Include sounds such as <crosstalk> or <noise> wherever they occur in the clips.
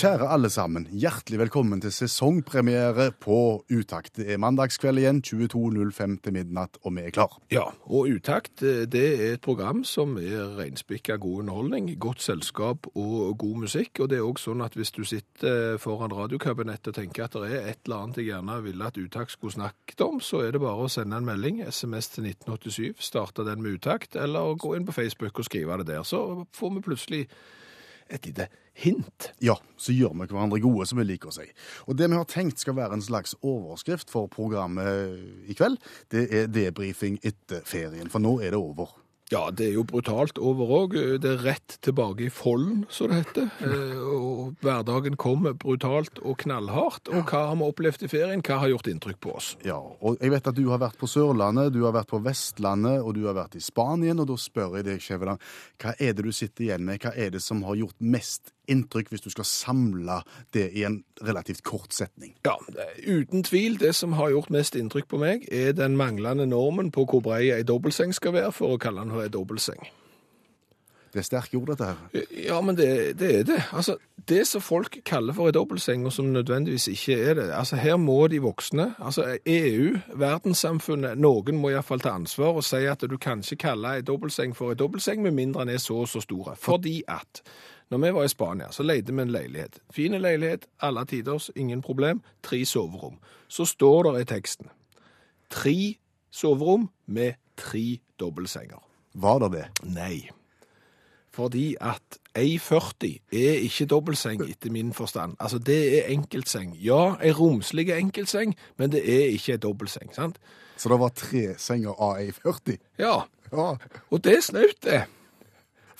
Kjære alle sammen, hjertelig velkommen til sesongpremiere på Utakt. Det er mandagskveld igjen, 22.05 til midnatt, og vi er klar. Ja, og Utakt eh, det er et program som er reinspikka god underholdning, godt selskap og god musikk. Og det er òg sånn at hvis du sitter foran radiokabinettet og tenker at det er et eller annet jeg gjerne ville at Utakt skulle snakket om, så er det bare å sende en melding, SMS til 1987, starte den med Utakt, eller gå inn på Facebook og skrive det der. Så får vi plutselig et lite hint. Ja, så gjør vi hverandre gode, som vi liker å si. Og det vi har tenkt skal være en slags overskrift for programmet i kveld, det er debrifing etter ferien, for nå er det over. Ja, det er jo brutalt over òg. Det er rett tilbake i folden, som det heter. Eh, Og hverdagen kommer brutalt og knallhardt. Og hva har vi opplevd i ferien? Hva har gjort inntrykk på oss? Ja, og jeg vet at du har vært på Sørlandet, du har vært på Vestlandet, og du har vært i Spanien, og da spør jeg deg, Skjæveland, hva er det du sitter igjen med? Hva er det som har gjort mest inntrykk, hvis du skal samle det i en relativt kort setning? Ja, uten tvil, det som har gjort mest inntrykk på meg, er den manglende normen på hvor brei ei dobbeltseng skal være, for å kalle den ei dobbeltseng. Det er sterke ord, dette her. Ja, men det, det er det. Altså, det som folk kaller for en dobbeltseng, og som nødvendigvis ikke er det, altså her må de voksne, altså EU, verdenssamfunnet, noen må iallfall ta ansvar og si at du kan ikke kalle en dobbeltseng for en dobbeltseng med mindre den er så og så store. Fordi at når vi var i Spania, så leide vi en leilighet. Fine leilighet, alle tiders, ingen problem, tre soverom. Så står det i teksten tre soverom med tre dobbeltsenger. Var det det? Nei. Fordi at ei 40 er ikke dobbeltseng etter min forstand. Altså, det er enkeltseng. Ja, ei romslig enkeltseng, men det er ikke ei dobbeltseng, sant? Så det var tre senger av ei 40? Ja, Ja, og det er snaut, det.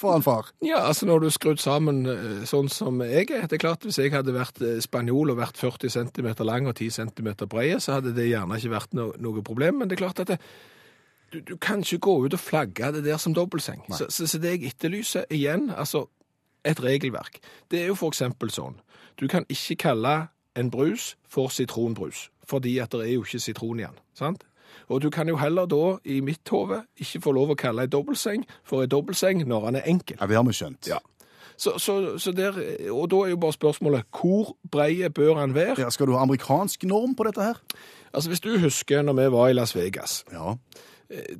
Faen far. Ja, altså når du er skrudd sammen eh, sånn som jeg er. Det er klart hvis jeg hadde vært eh, spanjol og vært 40 cm lang og 10 cm bred, så hadde det gjerne ikke vært no noe problem. Men det er klart at det, du, du kan ikke gå ut og flagge det der som dobbeltseng. Så, så, så det jeg etterlyser igjen, altså et regelverk, det er jo for eksempel sånn. Du kan ikke kalle en brus for sitronbrus, fordi at det er jo ikke sitron igjen, sant? Og du kan jo heller da, i mitt hode, ikke få lov å kalle en dobbeltseng for en dobbeltseng når han er enkel. Ja, det har vi skjønt. Ja. Så, så, så der, og da er jo bare spørsmålet, hvor breie bør han være? Ja, skal du ha amerikansk norm på dette her? Altså hvis du husker når vi var i Las Vegas, Ja,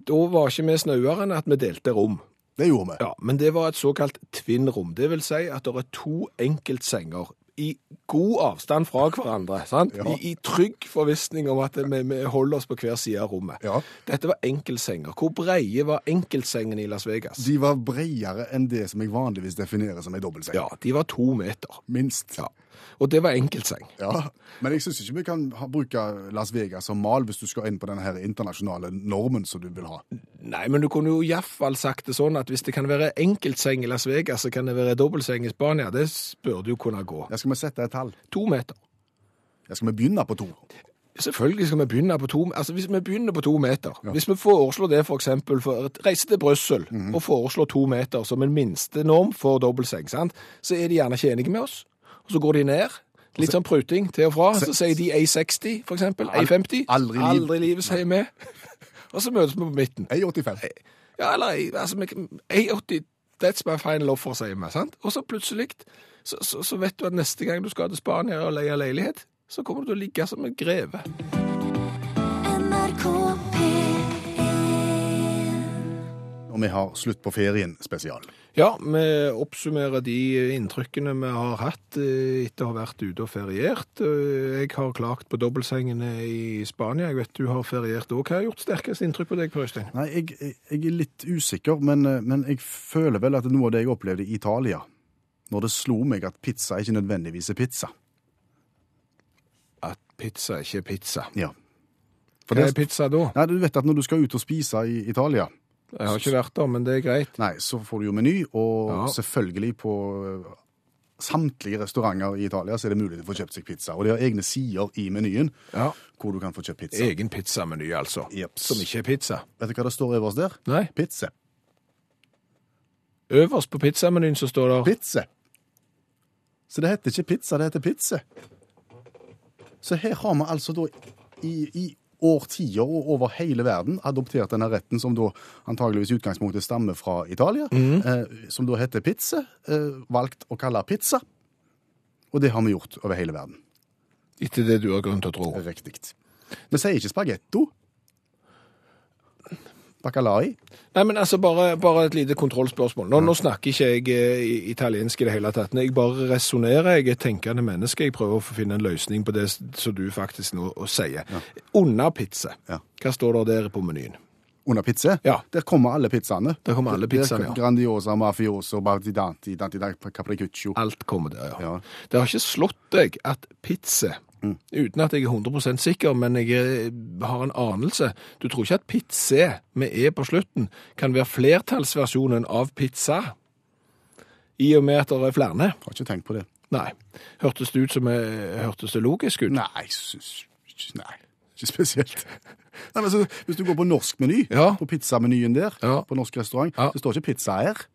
da var ikke vi snauere enn at vi delte rom. det gjorde vi. Ja, men det var et såkalt twin-rom. Det vil si at det er to enkeltsenger i god avstand fra hverandre, sant? Ja. I, I trygg forvissning om at vi, vi holder oss på hver side av rommet. Ja. Dette var enkeltsenger. Hvor breie var enkeltsengene i Las Vegas? De var bredere enn det som jeg vanligvis definerer som ei dobbeltseng. Ja, de var to meter. Minst. Ja. Og det var enkeltseng. Ja, Men jeg syns ikke vi kan ha, bruke Las Vegas som mal hvis du skal inn på denne her internasjonale normen som du vil ha. Nei, men du kunne jo iallfall sagt det sånn at hvis det kan være enkeltseng i Las Vegas, så kan det være dobbeltseng i Spania. Det burde jo kunne gå. Ja, skal vi sette et tall? To meter. Ja, skal vi begynne på to? Selvfølgelig skal vi begynne på to Altså, hvis vi begynner på to meter Hvis vi foreslår det for eksempel for Reise til Brussel og foreslår to meter som en minste norm for dobbeltseng, sant? så er de gjerne ikke enige med oss. Og så går de ned. Litt sånn pruting til og fra. Så sier de A60, for eksempel. A50. aldri i liv- Aldri livet, sier vi. <laughs> Og så møtes vi på midten. A85. Ja, eller altså, vi- A80, that's my final offer, sier vi. sant? Og så plutselig så, så, så vet du at neste gang du skal til Spania og leie leilighet, så kommer du til å ligge som en greve. NRK P1 Og vi har slutt på ferien spesial. Ja, vi oppsummerer de inntrykkene vi har hatt eh, etter å ha vært ute og feriert. Eh, Jeg har klagt på dobbeltsengene i Spania. Jeg vet du har feriert òg. Hva har gjort sterkest inntrykk på deg, Per Øystein? Nei, jeg, jeg er litt usikker, men, eh, men jeg føler vel at noe av det jeg opplevde i Italia, når det slo meg at pizza ikke nødvendigvis er pizza. At pizza ikke er pizza. Ja. For Hva det- er pizza da? Nei, du vet at når du skal ut og spise i Italia, Jeg har ikke vært der, men det er greit. nei, så får du jo meny, og Ja. selvfølgelig på eh, samtlige restauranter i Italia så er det mulig å få kjøpt seg pizza. Og de har egne sider i menyen Ja. hvor du kan få kjøpt pizza. Egen pizzameny, altså. Jeps. Som ikke er pizza. Vet du hva det står øverst der? Nei. Pizza. Øverst på pizzamenyen så står det Pizza. Så det heter ikke pizza, det heter pizza. Så her har vi altså da i, i årtier og over hele verden adoptert denne retten som da antageligvis i utgangspunktet stammer fra Italia, eh, som da heter pizza, eh, valgt å kalle pizza. Og det har vi gjort over hele verden. etter det du har grunn til å tro. Riktig. Vi sier ikke spagetto. Bacalai. Nei, men altså, bare, bare et lite kontrollspørsmål. Nå, nå snakker ikke jeg eh, italiensk i det hele tatt. Jeg bare resonnerer. Jeg er et tenkende menneske. Jeg prøver å finne en løsning på det som du faktisk nå sier. Under pizza. Ja. Hva står det der på menyen? Under pizza. Ja. Der kommer alle pizzaene. Der kommer alle pizzaene, ja. Grandiosa, mafioso, bardidanti, danti, capricuccio. Alt kommer der, ja. Ja. Det har ikke slått deg at pizza, uten at jeg er 100% sikker, men jeg er- har en anelse, du tror ikke at pizza med E på slutten kan være flertallsversjonen av pizza? I og med at det er flere? Har ikke tenkt på det. Nei. Hørtes det ut som jeg hørtes det logisk ut? Nei, jeg nei, ikke spesielt. Nei, men så, hvis du går på norsk meny, Ja. på pizzamenyen der, Ja. på norsk restaurant, Ja. så står ikke pizza her på-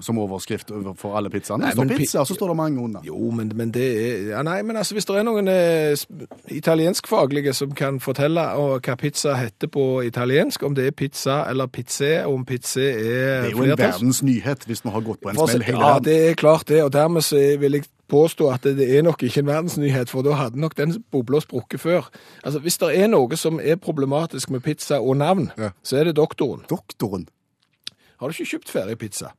som overskrift for alle pizzaene. Det står men pizza, og så står det mange under. Jo, men, men det er ja, Nei, men altså, hvis det er noen eh, italienskfaglige som kan fortelle og, hva pizza heter på italiensk, om det er pizza eller pizze, om pizze er Det er jo en verdens nyhet hvis vi har gått på en smell hele tiden. ja, det er klart det, og dermed så vil jeg påstå at det, det er nok ikke en verdensnyhet, for da hadde nok den bobla sprukket før. Altså, Hvis det er noe som er problematisk med pizza og navn, Ja. så er det doktoren. Doktoren. Har du ikke kjøpt ferdig pizza?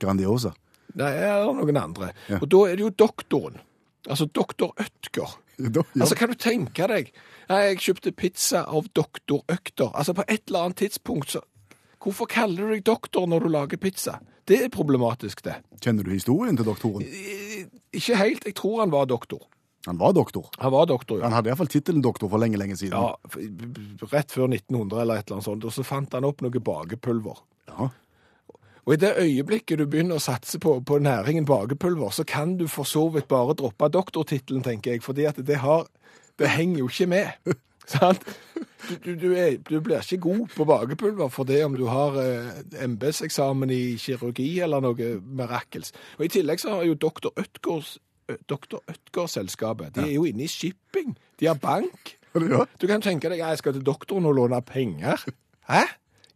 Grandiosa. Nei, er noen andre. Ja. Og da er det jo doktoren. Altså doktor Ødger. <laughs> Ja. Altså, kan du tenke deg Nei, jeg kjøpte pizza av doktor Økter. Altså, på et eller annet tidspunkt så Hvorfor kaller du deg doktor når du lager pizza? Det er problematisk, det. Kjenner du historien til doktoren? Ikke helt. Jeg tror han var doktor. Han var doktor. Han var doktor, ja. Han hadde iallfall tittelen doktor for lenge, lenge siden. ja. Rett før 1900 eller et eller annet sånt. Og så fant han opp noe bakepulver. Ja. Og i det øyeblikket du begynner å satse på, på næringen bakepulver, så kan du for så vidt bare droppe doktortittelen, tenker jeg, fordi at det har Det henger jo ikke med. <laughs> Sant? Du, du, du, er, du blir ikke god på bakepulver for det om du har eh, embetseksamen i kirurgi eller noe mirakels. Og I tillegg så har jo doktor Ødgårds Ø- Dr. Ødgård-selskapet. De er jo inne i shipping. De har bank. Du kan tenke deg jeg skal til doktoren og låne penger. Hæ?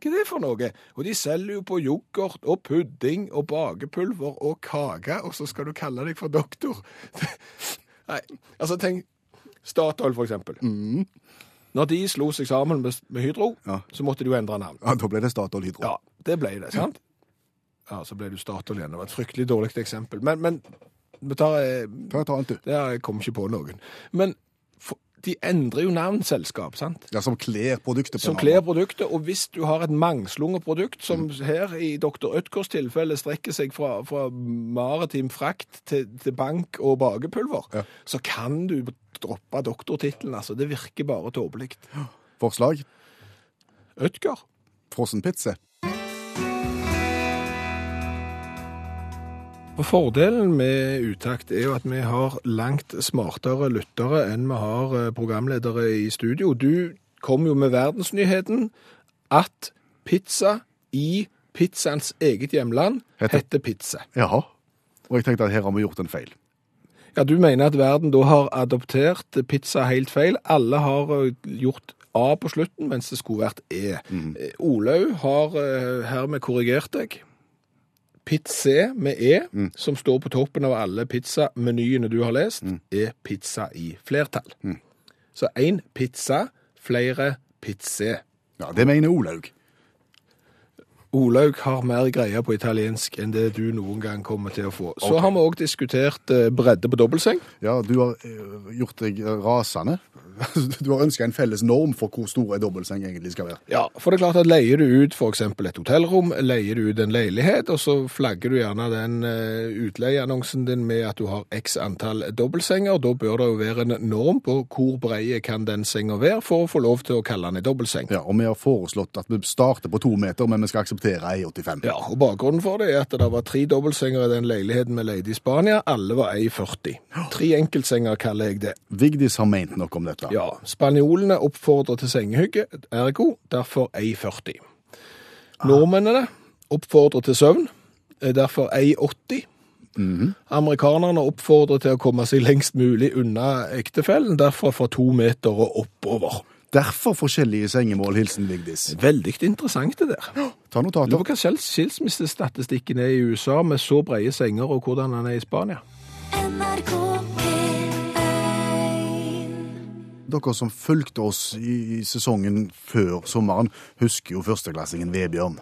Hva er det for noe? Og de selger jo på yoghurt og pudding og bakepulver og kake, og så skal du kalle deg for doktor. <laughs> Nei, altså tenk Statoil, for eksempel. Når de slo seg sammen med, med Hydro, Ja. så måtte de jo endre navn. ja, da ble det Statoil Hydro. Ja, det ble det, sant? Ja, så ble du Statoil igjen. Det var et fryktelig dårlig eksempel. Men, men vi tar eh, tar, et annet, du. det jeg kom ikke på noen. Men de endrer jo navn, selskap, sant? Ja, som kler produktet på Som kler produktet, og hvis du har et mangslunget produkt, som her i Dr. Ødkors tilfelle strekker seg fra, fra maritim frakt til, til bank og bakepulver, Ja. så kan du droppe doktortittelen. Altså, det virker bare tåpelig. Forslag? Ødgar? Frossenpizza. Og Fordelen med utakt er jo at vi har langt smartere lyttere enn vi har eh, programledere i studio. Du kom jo med verdensnyheten at pizza i pizzaens eget hjemland Heter- heter pizza. Ja, Og jeg tenkte at her har vi gjort en feil. Ja, Du mener at verden da har adoptert pizza helt feil. Alle har eh, gjort A på slutten, mens det skulle vært E. Mm. Olaug har eh, hermed korrigert deg. Pizza med E, som står på toppen av alle pizzamenyene du har lest, er pizza i flertall. Så én pizza, flere pizza. Ja, Det mener Olaug. Olaug har mer greie på italiensk enn det du noen gang kommer til å få. Så har vi òg diskutert eh, bredde på dobbeltseng. Ja, du har eh, gjort deg rasende. <laughs> Du har ønska en felles norm for hvor stor en dobbeltseng egentlig skal være. Ja, for det er klart at leier du ut eksempel et hotellrom, leier du ut en leilighet, og så flagger du gjerne den eh, utleieannonsen din med at du har x antall dobbeltsenger, da bør det jo være en norm på hvor breie kan den senga være for å få lov til å kalle den en dobbeltseng. Ja, og vi har foreslått at vi starter på to meter, men vi skal akseptere 1,85. Ja, og bakgrunnen for det er at det var tre dobbeltsenger i den leiligheten vi leide i Spania. Alle var 1,40. Tre enkeltsenger kaller jeg det. Vigdis har ment noe om dette. Ja, spanjolene oppfordrer til sengehygge, ergo derfor 1,40. Nordmennene oppfordrer til søvn, er derfor 1,80. Amerikanerne oppfordrer til å komme seg lengst mulig unna ektefellen, derfor fra to meter og oppover. Derfor forskjellige sengemål, hilsen Vigdis. Veldig interessant det der. Ta Lurer notater. på hva skilsmissestatistikken er i USA med så brede senger, og hvordan den er i Spania. NRK Dere som fulgte oss i, i sesongen før sommeren, husker jo førsteklassingen Vebjørn.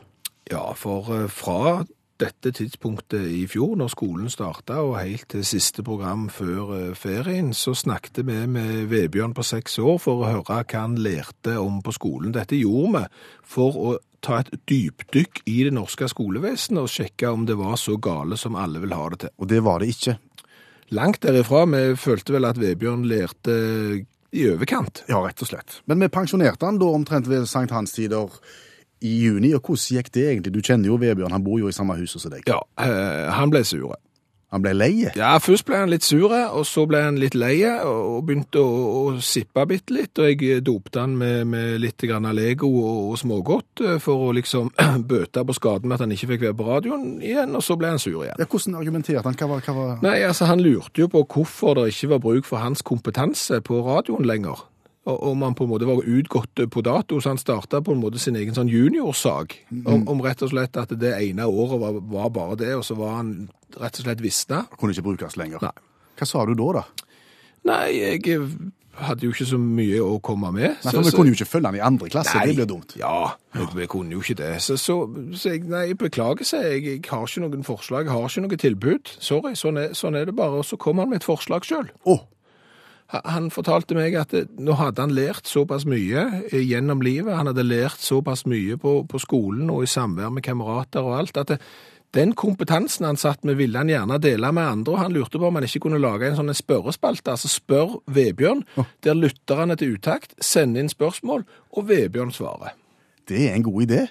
Ja, for eh, fra dette tidspunktet i fjor, når skolen starta, og helt til siste program før eh, ferien, så snakket vi med Vebjørn på seks år for å høre hva han lærte om på skolen. Dette gjorde vi for å ta et dypdykk i det norske skolevesenet og sjekke om det var så gale som alle vil ha det til. Og det var det ikke. Langt derifra, vi følte vel at Vebjørn lærte i overkant. Ja, rett og slett. Men vi pensjonerte han da omtrent ved Sankt Hans-tider i juni, og hvordan gikk det egentlig? Du kjenner jo Vebjørn, han bor jo i samme hus som deg. Ja, eh, han ble sur. Han ble leie. Ja, først ble han litt sur, og så ble han litt leie, og og begynte å, å sippe bitte litt, og jeg dopte han med, med litt grann Lego og, og smågodt eh, for å liksom <clears throat> bøte på skaden med at han ikke fikk være på radioen igjen, og så ble han sur igjen. Ja, hvordan argumenterte han? Hva var, hva var... Nei, altså han lurte jo på hvorfor det ikke var bruk for hans kompetanse på radioen lenger. Om han på en måte var utgått på dato, så han starta på en måte sin egen sånn juniorsak. Om, om rett og slett at det ene året var, var bare det, og så var han rett og slett visna. Kunne ikke brukes lenger. Nei. Hva sa du da, da? Nei, jeg hadde jo ikke så mye å komme med. Nei, for Vi kunne jo ikke følge han i andre klasse, det blir dumt. Ja, vi, vi kunne jo ikke det. Så, så, så jeg, nei, beklager seg, jeg, jeg har ikke noen forslag, jeg har ikke noe tilbud. Sorry, sånn er, sånn er det bare. Og så kom han med et forslag sjøl. Å, Han fortalte meg at det, nå hadde han lært såpass mye eh, gjennom livet, han hadde lært såpass mye på, på skolen og i samvær med kamerater og alt, at det, den kompetansen han satt med, ville han gjerne dele med andre, og han lurte på om han ikke kunne lage en sånn spørrespalte, altså spør Vebjørn, der lytterne til utakt sender inn spørsmål, og Vebjørn svarer. det er en god idé.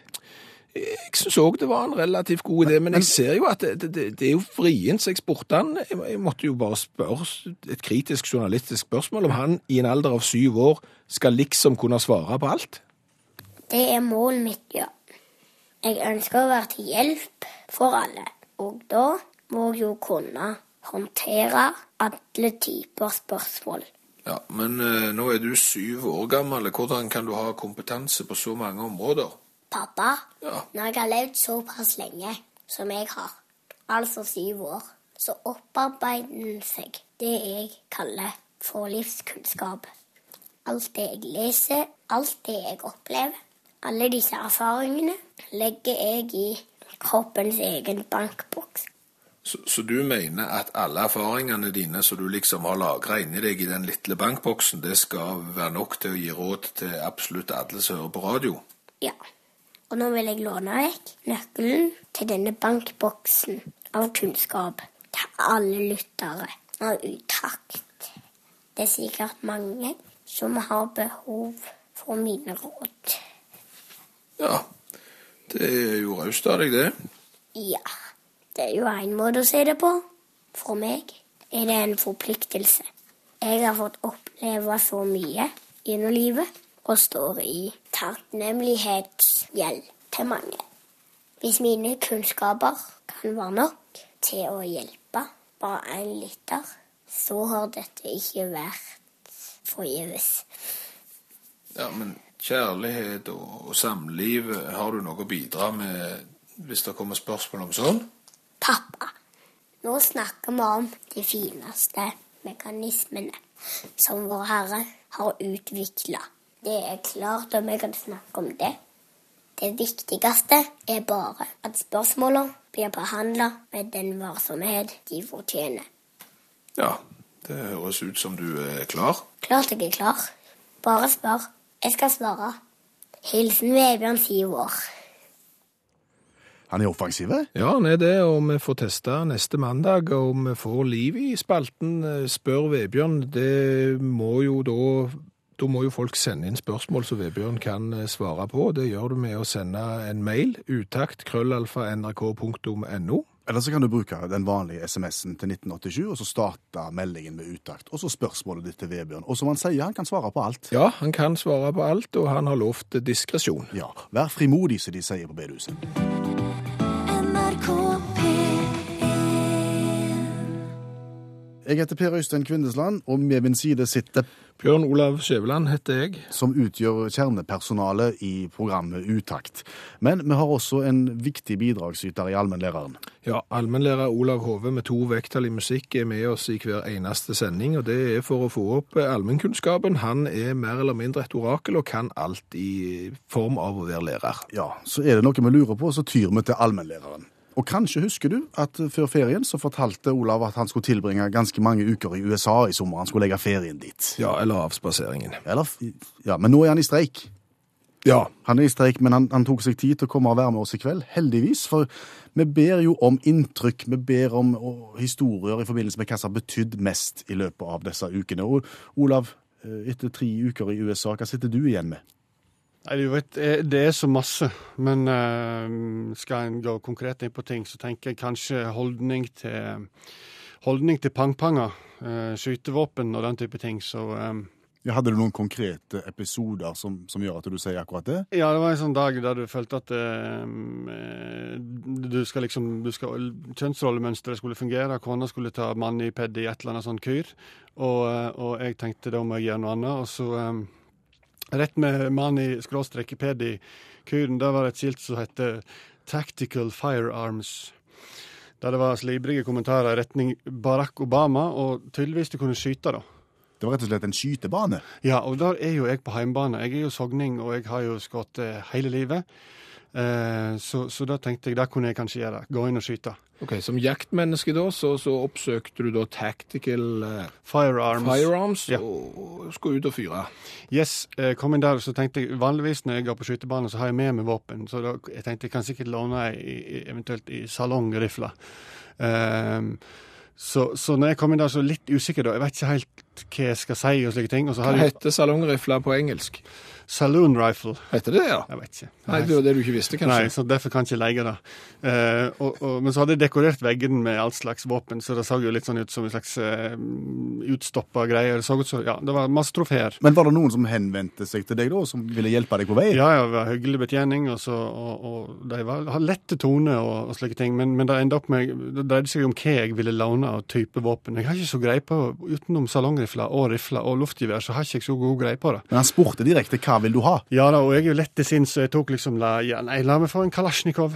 Jeg syns òg det var en relativt god idé, men jeg ser jo at det, det, det, er jo vrient, så jeg spurte han jeg, jeg måtte jo bare spørre et kritisk journalistisk spørsmål om han i en alder av syv år skal liksom kunne svare på alt. Det er målet mitt, ja. Jeg ønsker å være til hjelp for alle. Og da må jeg jo kunne håndtere alle typer spørsmål. Ja, Men eh, nå er du syv år gammel. Hvordan kan du ha kompetanse på så mange områder? Pappa, Ja. når jeg har levd såpass lenge som jeg har, altså syv år, så opparbeider en seg det jeg kaller for livskunnskap. Alt det jeg leser, alt det jeg opplever, alle disse erfaringene legger jeg i kroppens egen bankboks. Så, så du mener at alle erfaringene dine som du liksom har lagra inni deg i den lille bankboksen, det skal være nok til å gi råd til absolutt alle som hører på radio? Ja. Og nå vil jeg låne vekk nøkkelen til denne bankboksen av kunnskap til alle lyttere av utakt. Det er sikkert mange som har behov for mine råd. Ja, det er jo raust av deg, det. Ja, det er jo en måte å se det på. For meg er det en forpliktelse. Jeg har fått oppleve så mye gjennom livet og står i takknemlighetsgjeld til mange. Hvis mine kunnskaper kan være nok til å hjelpe bare én lytter, så har dette ikke vært forgjeves. Ja, men kjærlighet og, og samliv, har du noe å bidra med hvis det kommer spørsmål om sånn? Pappa, nå snakker vi om de fineste mekanismene som Vår Herre har utvikla. Det er klart om jeg kan snakke om det. Det viktigste er bare at spørsmålene blir behandla med den varsomhet de fortjener. Ja, det høres ut som du er klar. Klart jeg er klar. Bare spør. Jeg skal svare. Hilsen Vebjørn, syv år. Han er offensiv. Ja, han er det, og vi får teste neste mandag, om vi får liv i spalten. eh, Spør Vebjørn. Det må jo da Da må jo folk sende inn spørsmål som Vebjørn kan eh, svare på. Det gjør du med å sende en mail. Utakt krøllalfa nrk.no. Eller så kan du bruke den vanlige SMS-en til 1987, og så starte meldingen med utakt. Og så spørsmålet ditt til Vebjørn. Og som han sier, han kan svare på alt. Ja, han kan svare på alt, og han har lovt diskresjon. Ja, Vær frimodig, som de sier på bedehuset. Jeg heter Per Øystein Kvindesland, og med min side sitter Bjørn Olav Skjæveland heter jeg. som utgjør kjernepersonalet i programmet Utakt. Men vi har også en viktig bidragsyter i allmennlæreren. Ja, allmennlærer Olav Hove med to vekttall i musikk er med oss i hver eneste sending, og det er for å få opp allmennkunnskapen. Han er mer eller mindre et orakel og kan alt i form av å være lærer. Ja, så er det noe vi lurer på, så tyr vi til allmennlæreren. Og kanskje husker du at før ferien så fortalte Olav at han skulle tilbringe ganske mange uker i USA i sommer. Han skulle legge ferien dit. Ja, eller avspaseringen. Eller, ja, men nå er han i streik. Ja, Han er i streik, men han, han tok seg tid til å komme og være med oss i kveld. Heldigvis, for vi ber jo om inntrykk, vi ber om historier i forbindelse med hva som har betydd mest i løpet av disse ukene. Og Olav, eh, etter tre uker i USA, hva sitter du igjen med? Nei, du vet, eh, Det er så masse, men uh, skal en gå konkret inn på ting, så tenker jeg kanskje holdning til holdning til pangpanger, uh, skytevåpen og den type ting. Så Um, Ja, hadde du noen konkrete episoder som, som gjør at du sier akkurat det? ja, det var en sånn dag der du følte at eh, du skal liksom du skal, Kjønnsrollemønsteret skulle fungere, kona skulle ta mann i ped i et eller annet sånn kyr, og, og jeg tenkte da må jeg gjøre noe annet, og så eh, Rett med mann i skråstrek i ped i kuren, det var et skilt som heter Tactical Firearms. Der det var slibrige kommentarer i retning Barack Obama, og tydeligvis du kunne skyte, da. Det var rett og slett en skytebane. Ja, og der er jo jeg på heimbane. Jeg er jo sogning, og jeg har jo skutt eh, hele livet. Eh, så, så da tenkte jeg, det kunne jeg kanskje gjøre. Gå inn og skyte. Ok, Som jaktmenneske da, så, så oppsøkte du da tactical eh, Firearms. firearms Ja. og, og skulle ut og fyre. Yes, jeg kom inn der, så tenkte jeg vanligvis når jeg går på skytebane, så har jeg med meg våpen. Så da, jeg tenkte jeg kan sikkert låne ei, eventuelt i salongrifle. Um, så, så når jeg kom inn der, så litt usikker da. Jeg vet ikke helt hva jeg skal si og slike ting. Og så Hva heter salongrifler på engelsk? Saloon rifle. Heter det, ja? Jeg vet ikke. Nei, det var det du ikke visste, kanskje? Nei, så derfor kan jeg ikke leie det. Eh, og, og, men så hadde jeg dekorert veggen med all slags våpen, så det så jo litt sånn ut som en slags eh, utstoppa greier. Det så ut som, ja, det var masse trofeer. Men var det noen som henvendte seg til deg da, som ville hjelpe deg på vei? Ja, ja, det var hyggelig betjening, og, så, og, og de var, har lette tone og slike ting. Men, men det enda opp med, det dreide seg om hva jeg ville låne av type våpen. Jeg har ikke så greie på, utenom salongrifler og rifler og luftgevær, så har ikke jeg så god greie på det. Men han spurte direkte hva vil du ha? Ja da, og jeg er jo lett til sinns, så jeg tok liksom la, ja, nei, la meg få en Kalasjnikov.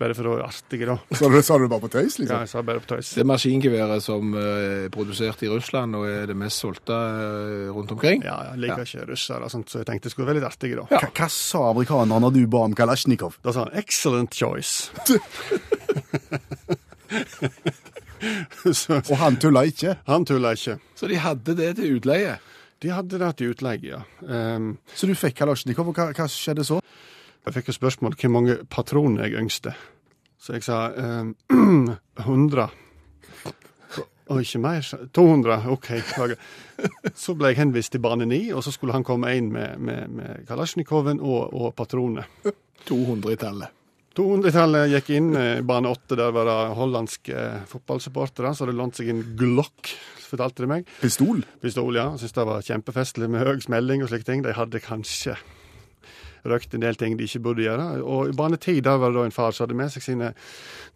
Bare for å være artig, da. Sa du, sa du bare på tøys, liksom? Ja, jeg sa bare på tøys. Det maskingeværet som eh, er produsert i Russland og er det mest solgte eh, rundt omkring? Ja, jeg liker ikke russere, og sånt, så jeg tenkte det skulle være litt artig, da. Ja. hva sa amerikanerne når du ba om Kalasjnikov? Da sa han 'excellent choice'. <laughs> <laughs> så Og han tulla ikke. han tulla ikke. Så de hadde det til utleie? De hadde det til utleie, ja. Um, Så du fikk Kalasjnikov, og hva, hva skjedde så? jeg fikk et spørsmål hvor mange patroner jeg ønsket. Så jeg sa <clears throat> um, 100. Og ikke mer? sa- 200. OK, beklager. <laughs> Så ble jeg henvist til bane 9, og så skulle han komme inn med, med, med Kalasjnikoven og, og patroner. 200 i tallet. 200-tallet gikk inn eh, i bane 8, der var det hollandske eh, fotballsupportere som hadde lånt seg en Glock, fortalte de meg. Pistol? Pistol, ja. Syntes det var kjempefestlig med høy smelling og slike ting. De hadde kanskje røkt en del ting de ikke burde gjøre. Og i bane 10 der var det da en far som hadde med seg sine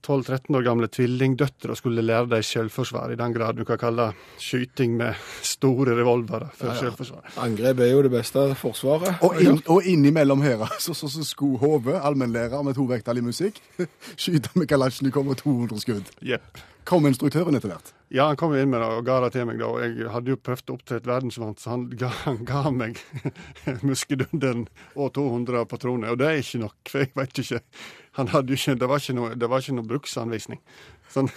12-13 år gamle tvillingdøtre og skulle lære dem selvforsvar, i den grad du kan kalle skyting med store revolvere for selvforsvar. Angrep er jo det beste forsvaret. Og, inn, og innimellom her så, så, så skulle Hove, allmennlærer med to vekttall i musikk, <laughs> skyte med Kalasjnikov og 200 skudd. Jepp. Kom instruktøren etter hvert? Ja, han kom inn med det og ga det til meg, da. Og jeg hadde jo prøvd å opptre et verdensvant, så han <laughs> ga, han ga meg <laughs> muskedunderen og 200 patroner. Og det er ikke nok, for jeg vet ikke Han hadde jo ikke Det var ikke noe, det var ikke noe bruksanvisning. Sånn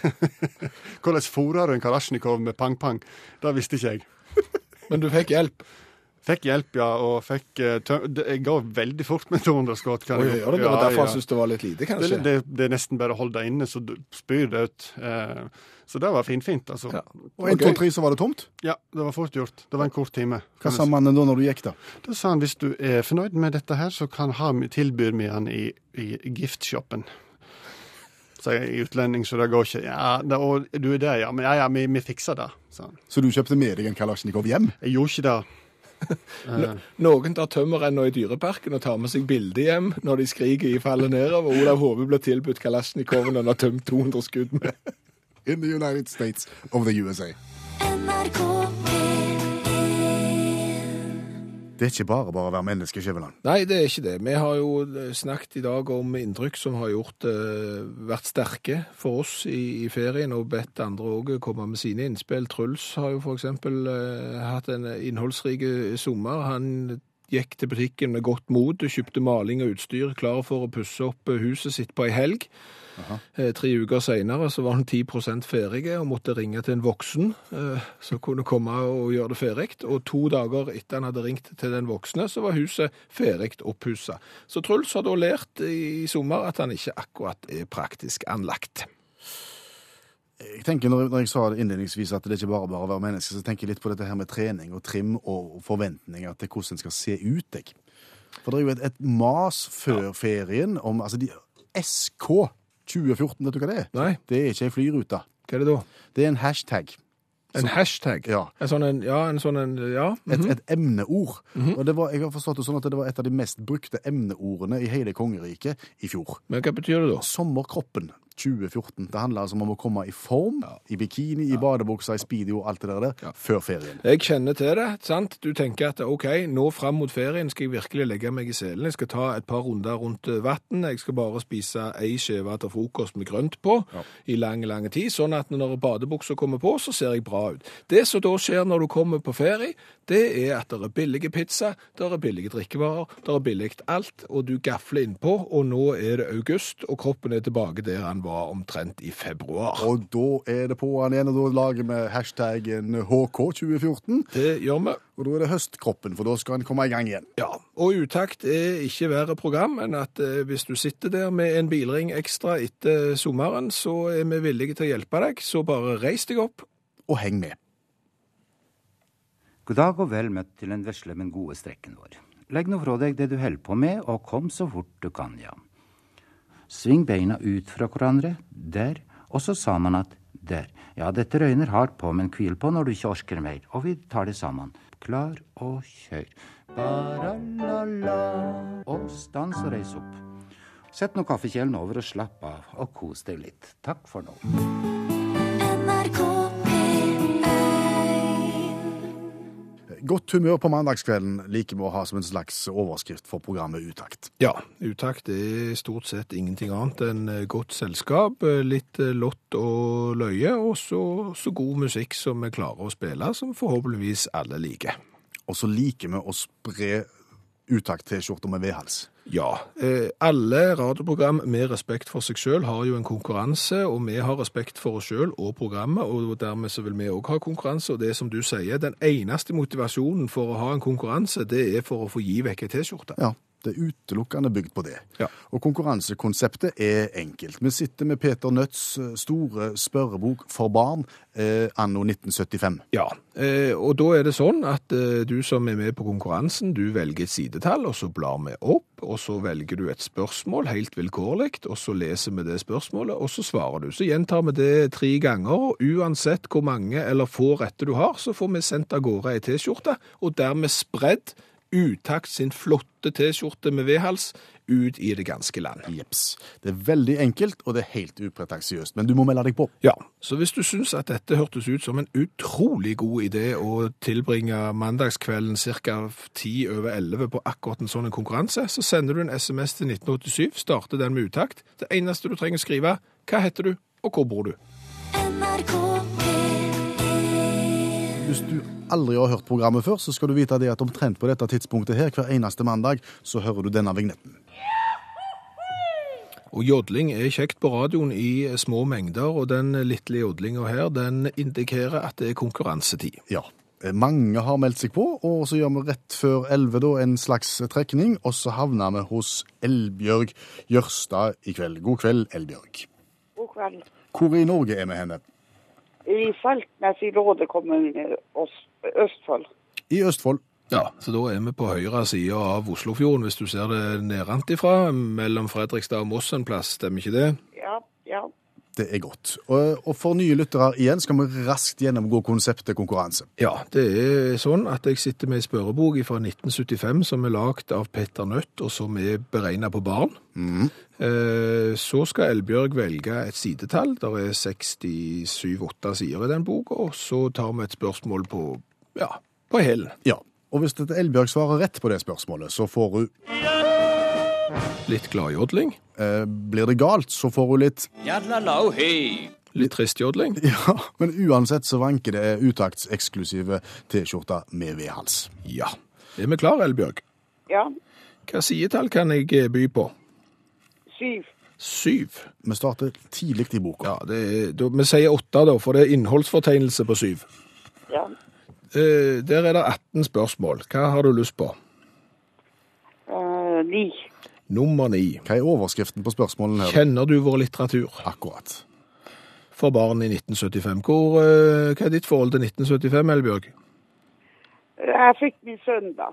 <laughs> Hvordan fôrer du en kalasjnikov med pang-pang? Det visste ikke jeg. Men du fikk hjelp. Fikk hjelp, ja, og fikk eh, Jeg ga veldig fort med 200 skudd. kan jeg- gjør det, det var Ja, derfor ja. jeg syntes det var litt lite, kanskje. det, det er nesten bare å holde det inne, så du spyr det ut. Eh, så det var finfint, altså. Ja. Ja. Og en, to, tre, så var det tomt. Ja, det var fort gjort. Det var en kort time. Hva sa mannen da når du gikk, da? Da sa han hvis du er fornøyd med dette her, så kan ha, tilbyr vi han i, i giftshoppen. Så jeg er utlending, så det går ikke. Ja, det, og du er det, ja. Men ja, ja, vi, vi fikser det, sa han. Så du kjøpte med deg en Kalasjnikov hjem? Jeg gjorde ikke det. Eh, Noen tar tømmerrenna i dyreparken og tar med seg bilde hjem når de skriker i fallet nedover. Olav Hove ble tilbudt Kalasjnikoven han har tømt 200 skudd med. In the United States of the USA. NRK P1 Det er ikke bare bare å være menneske, Skjæveland. Nei, det er ikke det. Vi har jo eh, snakket i dag om inntrykk som har gjort, eh, vært sterke for oss i, i ferien, og bedt andre òg komme med sine innspill. Truls har jo f.eks. Eh, hatt en innholdsrik sommer. Han gikk til butikken med godt mot, kjøpte maling og utstyr, klar for å pusse opp eh, huset sitt på ei helg. Eh, tre uker seinere så var han 10% ferdig og måtte ringe til en voksen eh, som kunne komme og gjøre det ferdig. Og to dager etter han hadde ringt til den voksne, så var huset ferdig oppussa. Så Truls har da lært i sommer at han ikke akkurat er praktisk anlagt. Jeg tenker når, når jeg sa det innledningsvis at det er ikke bare bare å være menneske, så tenker jeg litt på dette her med trening og trim og forventninger til hvordan en skal se ut. Jeg. For det er jo et, et mas før ferien om altså de, SK 2014, vet du hva det er? Nei, Det er ikke ei flyrute. hva er det da? Det er en hashtag. En hashtag? Ja. En sånn en, ja, en sånn en, ja. Et, -hmm. et emneord. Og det var, jeg har forstått det sånn at det var et av de mest brukte emneordene i hele kongeriket i fjor. Men hva betyr det da? Sommerkroppen 2014. Det handler altså om å komme i form, i bikini, i badebuksa, i speedo og alt det der, Ja. før ferien. Jeg kjenner til det, sant? Du tenker at ok, nå fram mot ferien skal jeg virkelig legge meg i selen. Jeg skal ta et par runder rundt eh, vann. Jeg skal bare spise ei skive til frokost med grønt på i lang, lang tid. Sånn at når badebuksa kommer på, så ser jeg bra ut. Det som da skjer når du kommer på ferie, det er at det er billige pizza, det er billige drikkevarer, det er billig alt, og du gafler innpå, og nå er det august, og kroppen er tilbake der han var omtrent i februar. Og da er det på'n igjen, og da lager vi hashtaggen HK2014. Det gjør vi. Og da er det høstkroppen, for da skal en komme i gang igjen. Ja, og utakt er ikke verre program enn at eh, hvis du sitter der med en bilring ekstra etter sommeren, så er vi villige til å hjelpe deg, så bare reis deg opp. Og heng med. God dag og vel møtt til den vesle, men gode strekken vår. Legg nå fra deg det du holder på med, og kom så fort du kan, ja. Sving beina ut fra hverandre, der, og så sa man at der. Ja, dette røyner hardt på, men hvil på når du ikke orker mer, og vi tar det sammen. Klar og kjør. Ba-ra-la-la. Og stans og reis opp. Sett nå kaffekjelen over og slapp av, og kos deg litt. Takk for nå. NRK Godt humør på mandagskvelden liker vi å ha som en slags overskrift for programmet Utakt. Ja, utakt er stort sett ingenting annet enn eh, godt selskap, eh, litt eh, lott og løye, og så, så god musikk som vi klarer å spille, som forhåpentligvis alle liker. Og så liker vi å spre Utakt-T-skjorter med vedhals. Ja, eh, alle radioprogram med respekt for seg selv har jo en konkurranse, og vi har respekt for oss selv og programmet, og dermed så vil vi også ha konkurranse, og det som du sier, den eneste motivasjonen for å ha en konkurranse, det er for å få gi vekk ei t-skjorte. Ja, det er utelukkende bygd på det. Ja. Og konkurransekonseptet er enkelt. Vi sitter med Peter Nødts eh, store spørrebok for barn eh, anno 1975. Ja, eh, og da er det sånn at eh, du som er med på konkurransen, du velger et sidetall, og så blar vi opp, og så velger du et spørsmål helt vilkårlig, og så leser vi det spørsmålet, og så svarer du. Så gjentar vi det tre ganger, og uansett hvor mange eller få retter du har, så får vi sendt av gårde ei T-skjorte, og dermed spredd utakt sin flotte T-skjorte med vedhals ut i det ganske land. Jeps. Det er veldig enkelt, og det er helt upretensiøst. Men du må melde deg på. Ja, så hvis du syns at dette hørtes ut som en utrolig god idé å tilbringe mandagskvelden ca. 10 over 11 på akkurat en sånn konkurranse, så sender du en SMS til 1987, starter den med utakt. Det eneste du trenger å skrive, hva heter du, og hvor bor du? NRK NRK P1 Hvis du aldri har hørt programmet før, så skal du vite det at omtrent på dette tidspunktet her, hver eneste mandag, så hører du denne vignetten. Og jodling er kjekt på radioen i små mengder, og den lille jodlinga her, den indikerer at det er konkurransetid. Ja. eh, Mange har meldt seg på, og så gjør vi rett før 11 da en slags trekning, og så havner vi hos Elbjørg Jørstad i kveld. God kveld, Elbjørg. God kveld. Hvor i Norge er vi henne? I Saltnes i Råde kommune, Østfold. I Østfold. Ja, så da er vi på høyre side av Oslofjorden, hvis du ser det nedenfra, mellom Fredrikstad og Moss en plass, stemmer ikke det? Ja, ja. Det er godt. Og, og for nye lyttere igjen skal vi raskt gjennomgå konseptet konkurranse. Ja, det er sånn at jeg sitter med ei spørrebok fra 1975 som er lagd av Petter Nødt, og som er beregnet på barn. Mm. Så skal Elbjørg velge et sidetall. Det er 67-8 sider i den boka, og så tar vi et spørsmål på, ja, på hælen. Ja. Og hvis Elbjørg svarer rett på det spørsmålet, så får hun Litt gladjodling, eh, Blir det galt, så får hun litt litt tristjodling. <laughs> Ja, men uansett så vanker det utaktseksklusive T-skjorter med V-hals. Ja. Er vi klar, Elbjørg? Ja. Hva sidetall kan jeg eh, by på? Syv. Syv. Vi starter tidlig i boka. Ja, det er, da, vi sier åtte da, for det er innholdsfortegnelse på syv. Ja. Eh, der er det 18 spørsmål. Hva har du lyst på? Eh, ni. Nummer ni. Hva er overskriften på spørsmålene her? Kjenner du vår litteratur Akkurat. for barn i 1975? Hvor, eh, hva er ditt forhold til 1975, Elbjørg? Jeg fikk min sønn da.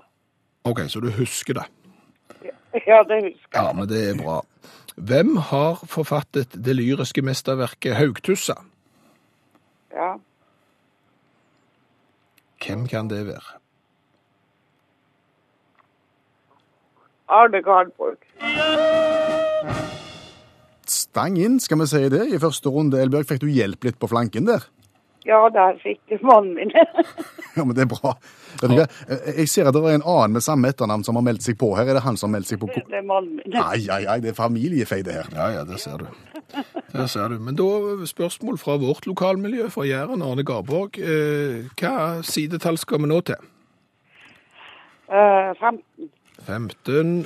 Ok, så du husker det. <laughs> Ja, det husker jeg. Ja, men det er bra. Hvem har forfattet det lyriske mesterverket Haugtussa? Ja. Hvem kan det være? Arne Garnborg. Stang inn, skal vi si det. I første runde, Elbjørg, fikk du hjelp litt på flanken der. Ja, der fikk mannen min. <laughs> Ja, men det er bra. Vet du? Jeg ser at det er en annen med samme etternavn som har meldt seg på her. Er det han som har meldt seg på? det er mannen min. Ai, ai, ai, det er familiefeide her. Ja, ja, det ser du. Det ser du. Men da spørsmål fra vårt lokalmiljø, fra Jæren, Arne Garborg. Eh, hva sidetall skal vi nå til? Eh, 15. 15.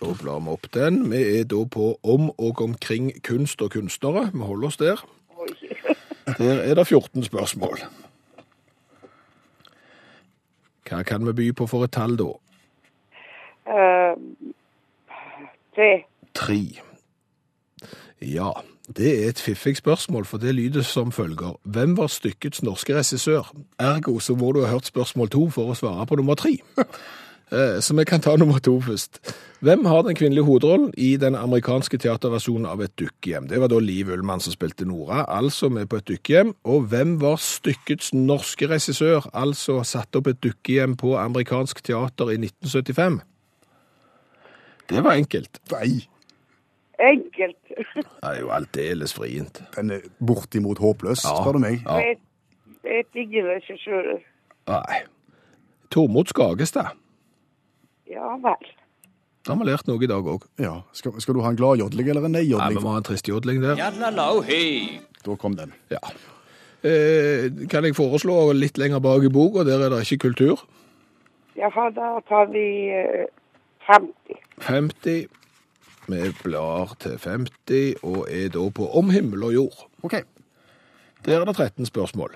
Da blar vi opp den. Vi er da på om og omkring kunst og kunstnere. Vi holder oss der. Der er det 14 spørsmål. Hva kan vi by på for et tall da? Eh, tre. Tre. Ja, det er et fiffig spørsmål, for det lyder som følger. Hvem var stykkets norske regissør? Ergo så må du ha hørt spørsmål to for å svare på nummer tre. <laughs> Eh, Så vi kan ta nummer to først. Hvem har den kvinnelige hovedrollen i den amerikanske teaterversjonen av Et dukkehjem? Det var da Liv Ullmann som spilte Nora, altså med på Et dukkehjem. Og hvem var stykkets norske regissør, altså satt opp et dukkehjem på amerikansk teater i 1975? Det var enkelt. Nei, Enkelt. Det er jo aldeles vrient. den er bortimot håpløs, Ja. spør du meg. Ja. Vet, vet ingen regissører. Nei. Tormod Skagestad. Ja vel. Da har vi lært noe i dag òg. Ja, skal, skal du ha en glad jodling eller en nei-jodling? Nei, vi må ha en trist jodling der. Da kom den. Ja. Eh, kan jeg foreslå litt lenger bak i boka, der er det ikke kultur. Jaha, da tar vi eh, 50. 50. Vi blar til 50, og er da på Om himmel og jord. OK. Der er det 13 spørsmål.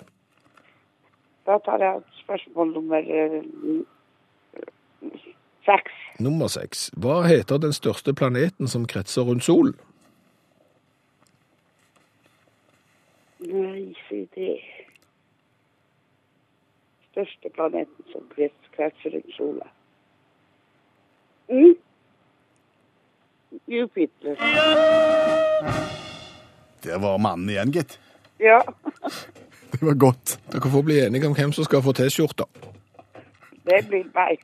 Da tar jeg spørsmål nummer eh, seks. Nummer 6. Hva heter den største planeten som kretser rundt solen? Nei, si det. Største planeten som kretser rundt sola. Mm? Jupiter. Der var mannen igjen, gitt. Ja. <laughs> Det var godt. Dere får bli enige om hvem som skal få T-skjorta. Det blir meg.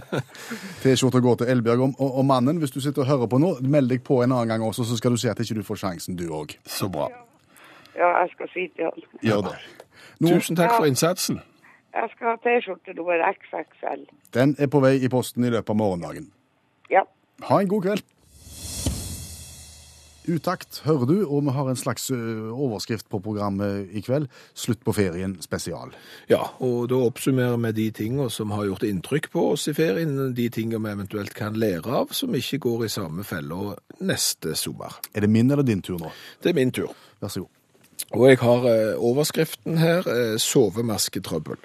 <laughs> T-skjorta går til Elbjørg. Og, og, mannen, hvis du sitter og hører på nå, meld deg på en annen gang også, så skal du se at ikke du får sjansen, du òg. Så bra. Ja, jeg skal si til han. Gjør det. Nå, Tusen takk for innsatsen. Jeg skal ha T-skjorte nummer XXL. den er på vei i posten i løpet av morgendagen. Ja. Ha en god kveld. Utakt hører du, og vi har en slags overskrift på programmet i kveld. Slutt på ferien spesial. Ja, og da oppsummerer vi de tingene som har gjort inntrykk på oss i ferien, de tingene vi eventuelt kan lære av, som ikke går i samme fella neste sommer. Er det min eller din tur nå? Det er min tur. Vær så god. Og jeg har eh, overskriften her, eh, sovemasketrøbbel.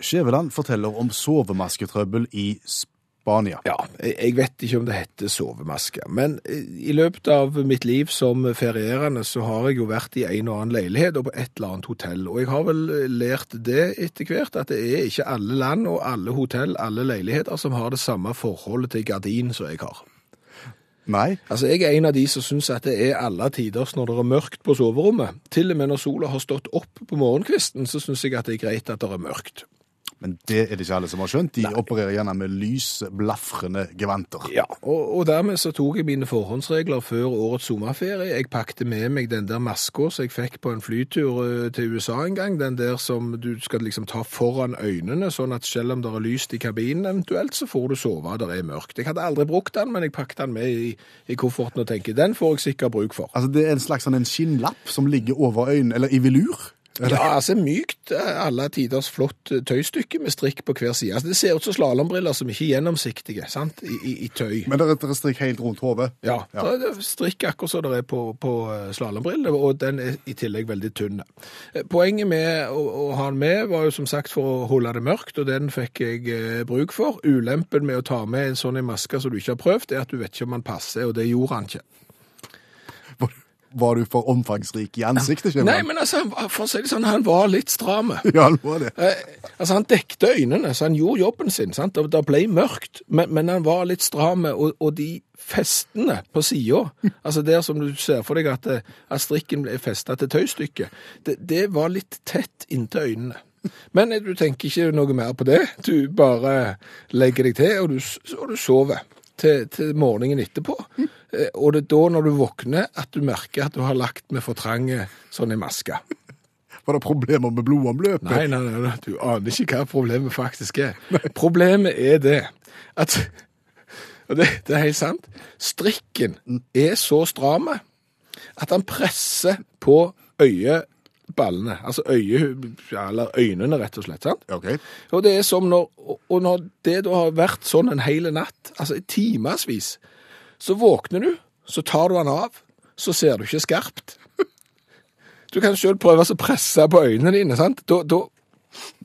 Skjæveland forteller om sovemasketrøbbel i Spania. Ja, jeg vet ikke om det heter sovemaske, men eh, i løpet av mitt liv som ferierende så har jeg jo vært i en og annen leilighet og på et eller annet hotell, og jeg har vel lært det etter hvert at det er ikke alle land og alle hotell, alle leiligheter som har det samme forholdet til gardin som jeg har. Nei, Altså, jeg er en av de som syns at det er alle tiders når det er mørkt på soverommet. Til og med når sola har stått opp på morgenkvisten, så syns jeg at det er greit at det er mørkt. Men det er det ikke alle som har skjønt. De opererer gjerne med lysblafrende gevanter. Ja, og, og dermed så tok jeg mine forhåndsregler før årets sommerferie. Jeg pakte med meg den der maska som jeg fikk på en flytur eh, til USA en gang. Den der som du skal liksom ta foran øynene, sånn at selv om det er lyst i kabinen eventuelt, så får du sove der det er mørkt. Jeg hadde aldri brukt den, men jeg pakket den med i, i kofferten og tenker, den får jeg sikkert bruk for. Altså, Det er en slags sånn en skinnlapp som ligger over øynene, eller i velur. Ja, altså mykt, eh, alle tiders flott eh, tøystykke med strikk på hver side. Altså, det ser ut som slalombriller som ikke er gjennomsiktige, sant, i, i, i tøy. Men det er strikk helt rundt hodet. Ja, det er strikk akkurat som det er på, på slalombriller, og den er i tillegg veldig tynn. Eh, Poenget med å, å ha den med var jo som sagt for å holde det mørkt, og den fikk jeg eh, bruk for. Ulempen med å ta med en sånn i maske som du ikke har prøvd, er at du vet ikke om den passer, og det gjorde han ikke. Var- du for omfangsrik i ansiktet? Skjæveland? Nei, men altså, for å si det sånn, han var litt stram. <laughs> Ja, han var det. Eh, altså, han dekte øynene, så han gjorde jobben sin, sant? og det ble mørkt, men, men han var litt stram, og, og de festene på siden, altså der som du ser for deg at, eh, at strikken ble festet til tøystykket, det, det var litt tett inntil øynene. Men eh, du tenker ikke noe mer på det, du bare legger deg til, og du, og du sover til, til morgenen etterpå. Mm. Og det er da når du våkner at du merker at du har lagt med for trange sånne masker. <laughs> Var det problemer med blodomløpet? Nei, nei, nei, nei, du aner ikke hva problemet faktisk er. Problemet er det at Og det, det er helt sant. Strikken er så stram at han presser på øyeballene. Altså øye, eller øynene, rett og slett. sant? Okay. Og det er som når, og når det da har vært sånn en hel natt, altså i timevis, så våkner du, så tar du den av, så ser du ikke skarpt. Du kan selv prøve å presse på øynene dine, sant? Da, da,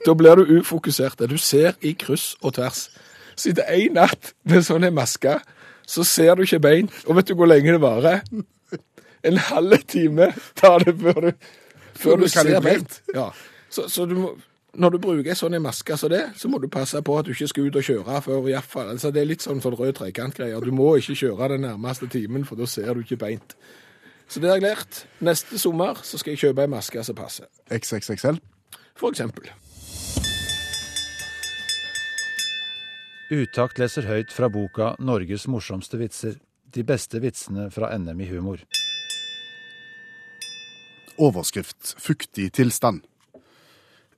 da blir du ufokusert. Du ser i kryss og tvers. Så etter en natt med sånn en maske, så ser du ikke bein. Og vet du hvor lenge det varer? En halv time tar det før du, før du du ser bli bein. Ja. Så, så du må, når du bruker en sånn en maske som det, så må du passe på at du ikke skal ut og kjøre før i hvert fall. Altså, det er litt sånn, sånn rød trekantgreier. Du må ikke kjøre den nærmeste timen, for da ser du ikke beint. Så det har jeg lært. Neste sommer så skal jeg kjøpe en maske som passer. XXXL. For eksempel. Utakt leser høyt fra boka 'Norges morsomste vitser'. De beste vitsene fra NM i humor. Overskrift fuktig tilstand.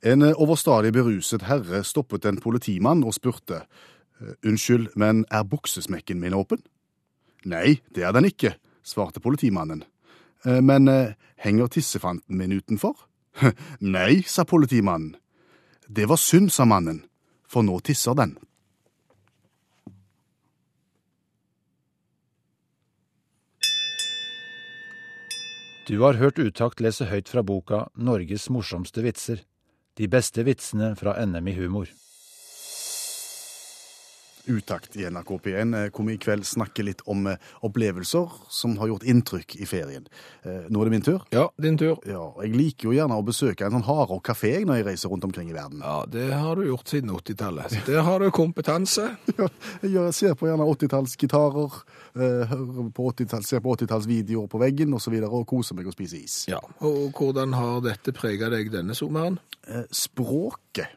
En eh, overstadig beruset herre stoppet en politimann og spurte «Eh, Unnskyld, men er buksesmekken min åpen? Nei, det er den ikke, svarte politimannen. «Eh, Men henger tissefanten min utenfor? <laughs> Nei, sa politimannen. Det var synd, sa mannen, for nå tisser den. Du har hørt Utakt lese høyt fra boka 'Norges morsomste vitser'. De beste vitsene fra NM i humor. Utakt i NRK P1, eh, hvor vi i kveld snakker litt om eh, opplevelser som har gjort inntrykk i ferien. Eh, Nå er det min tur. Ja, din tur. Ja, jeg liker jo gjerne å besøke en sånn hardrock kafé når jeg reiser rundt omkring i verden. Ja, det har du gjort siden 80-tallet. Der har du kompetanse. <laughs> Ja, jeg ser på gjerne 80-tallsgitarer, eh, hører på 80 ser på 80-tallsvideoer på veggen osv. Og, så videre, og koser meg og spiser is. Ja, og hvordan har dette preget deg denne sommeren? Eh, Språket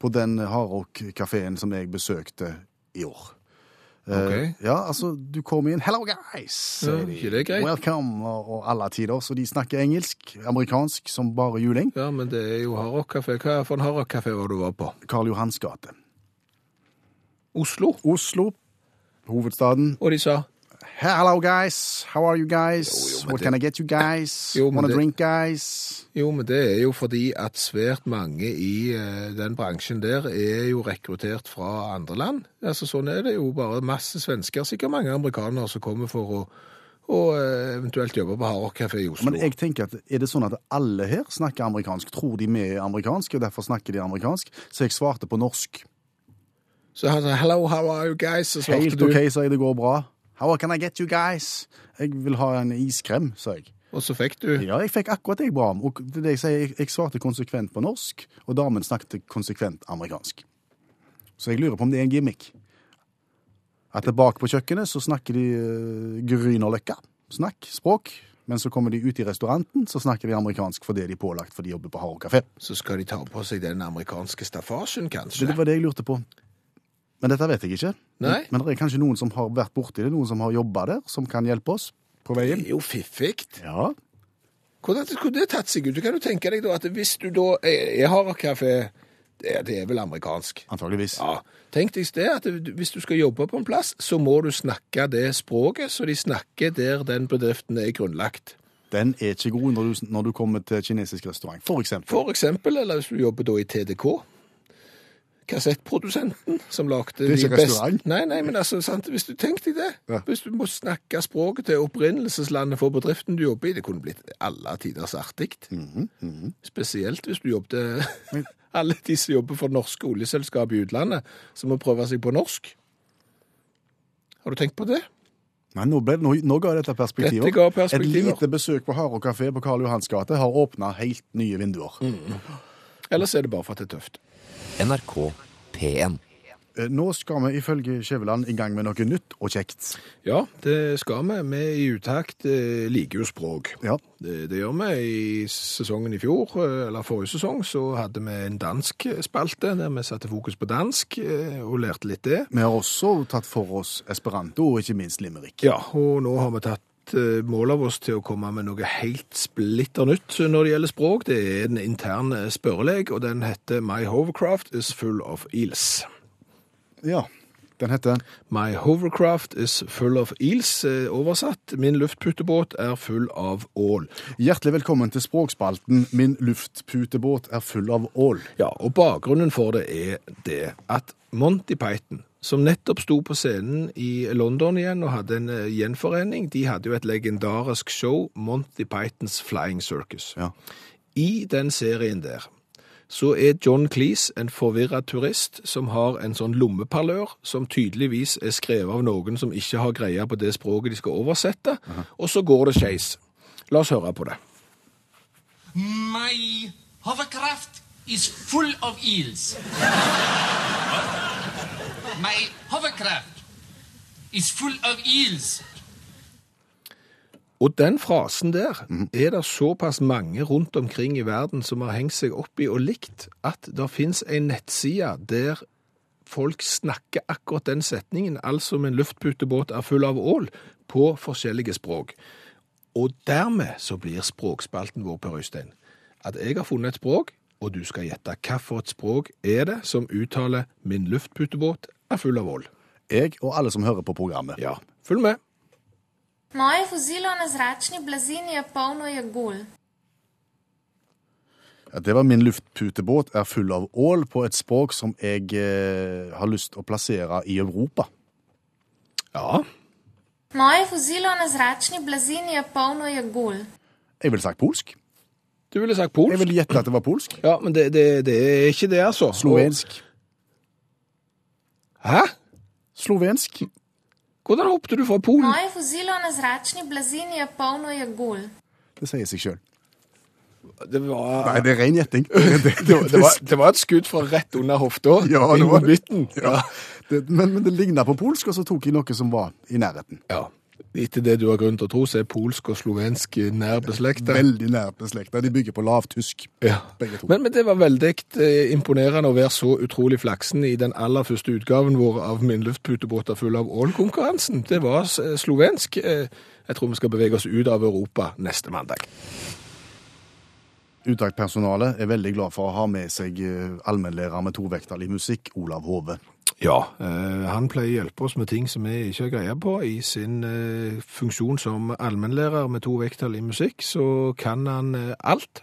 på den hardrock-kafeen som jeg besøkte i år. Okay. Ok. Ja, altså, du kommer inn 'Hello, guys', Ja, de. 'Welcome', og, og alle tider. Så de snakker engelsk, amerikansk, som bare juling. Ja, men det er jo hardrock-kafé. Hva for en hardrock-kafé var du var på? Karl Johans gate. Oslo. Oslo, hovedstaden. Og de sa Hello, guys. How are you guys? Jo, jo, What det- can I get you guys? Jo, Wanna det- drink, guys? Jo, men det er jo fordi at svært mange i uh, den bransjen der er jo rekruttert fra andre land. Altså Sånn er det jo bare masse svensker, sikkert mange amerikanere som kommer for å, og eh, eventuelt jobbe på Hardrock Café i Oslo. Men jeg tenker at er det sånn at alle her snakker amerikansk? Tror de vi er amerikanske, og derfor snakker de amerikansk? Så jeg svarte på norsk. Så han sa 'hello, how are you guys?' Helt du. OK, sa jeg, det går bra. How can I get you guys? Jeg vil ha en iskrem, sa jeg. Og så fikk du Ja, jeg fikk akkurat det jeg ba om. Og det jeg sier, jeg, jeg svarte konsekvent på norsk, og damen snakket konsekvent amerikansk. Så jeg lurer på om det er en gimmick. At det bak på kjøkkenet så snakker de uh, Grünerløkka. Snakk, språk. Men så kommer de ut i restauranten, så snakker de amerikansk fordi de er pålagt for de jobber på Haro kafé. Så skal de ta på seg den amerikanske staffasjen, Det, kanskje? det var det jeg lurte på. Men dette vet jeg ikke. Nei. Men det er kanskje noen som har vært borti det, noen som har jobba der, som kan hjelpe oss på veien. Det er jo fiffig. Ja. Hvordan skulle det tatt seg ut? Du kan jo tenke deg da at hvis du da Jeg har kafé. det, det er vel amerikansk? Antageligvis. Ja. Tenk deg det at hvis du skal jobbe på en plass, så må du snakke det språket så de snakker der den bedriften er grunnlagt. Den er ikke god når du, når du kommer til kinesisk restaurant, for eksempel. For eksempel, eller hvis du jobber da i TDK, kassettprodusenten som lagde Det er ikke de best- restaurant. Nei, nei, men altså, sant? hvis du tenkte deg det. Ja. Hvis du må snakke språket til opprinnelseslandet for bedriften du jobber i, det kunne blitt alle tiders artig. Mhm, Spesielt hvis du jobbet <laughs> Alle de som jobber for norske oljeselskap i utlandet, som må prøve seg på norsk. Har du tenkt på det? Nei, nå, ble, nå, nå ga dette perspektiver. Dette ga perspektiver. Et lite besøk på Haro kafé på Karl Johans gate har åpna helt nye vinduer. Ellers er det bare for at det er tøft. NRK P1. Eh, Nå skal vi ifølge Skjæveland i gang med noe nytt og kjekt. Ja, det skal vi. Vi i Utakt eh, liker jo språk. Ja. Det, det gjør vi. I sesongen i fjor, eh, eller forrige sesong, så hadde vi en dansk spalte der vi satte fokus på dansk og lærte litt det. Vi har også tatt for oss esperanto og ikke minst limerick. Ja, og nå har vi tatt eh, mål av oss til å komme med noe helt splitter nytt når det gjelder språk. Det er en intern spørreleg, spørrelek, og den heter My hovercraft is full of eels. Ja, den heter My hovercraft is full of eels, eh, oversatt. Min luftputebåt er full av ål. Hjertelig velkommen til språkspalten Min luftputebåt er full av ål. Ja, og bakgrunnen for det er det at Monty Python, som nettopp sto på scenen i London igjen og hadde en eh, gjenforening, de hadde jo et legendarisk show, Monty Pythons Flying Circus. Ja. I den serien der så er John Cleese en forvirra turist som har en sånn lommeparlør som tydeligvis er skrevet av noen som ikke har greie på det språket de skal oversette, og så går det skeis. La oss høre på det. My hovercraft is full of eels. <laughs> My hovercraft is full of eels. Og den frasen der er det såpass mange rundt omkring i verden som har hengt seg opp i og likt, at det finnes en nettside der folk snakker akkurat den setningen, altså om en luftputebåt er full av ål, på forskjellige språk. Og dermed så blir språkspalten vår, Per Øystein, at jeg har funnet et språk, og du skal gjette hvilket språk er det som uttaler 'min luftputebåt er full av vold. Jeg og alle som hører på programmet. Ja, følg med. Moje vozilo na zračni blazini je polno jagul. Ja, Det var min luftputebåt er full av ål på et språk som jeg eh, har lyst å plassere i Europa. Ja, Moje vozilo na zračni blazini je polno jagul. Jeg ville sagt polsk. du ville sagt polsk. Jeg ville gjette at det var polsk. Ja, men det, det, det er ikke det, altså. Slovensk. Hæ? Slovensk. Hvordan hoppet du fra Polen? Moje vozilo na zračni blazini je polno jagul. Det sier seg sjøl. Det var, Nei, det er ren gjetting. det, <laughs> det, var, det var et skudd fra rett under hofta. Ja, det var det. Ja. Det, men, men det ligna på polsk, og så tok jeg noe som var i nærheten. ja. Etter det du har grunn til å tro, så er polsk og slovensk nær beslekta. Veldig nær beslekta. De bygger på lavtysk, Ja. begge to. Men, men det var veldig eh, imponerende å være så utrolig flaksen i den aller første utgaven vår av Min luftputebåt er full av ål-konkurransen. Det var eh, slovensk. Eh, Jeg tror vi skal bevege oss ut av Europa neste mandag. Uttaktpersonalet er veldig glad for å ha med seg allmennlærer med tovektig musikk, Olav Hove. Ja, eh, han pleier å hjelpe oss med ting som vi ikke har greie på. I sin eh, funksjon som allmennlærer med to vekttall i musikk, så kan han eh, alt.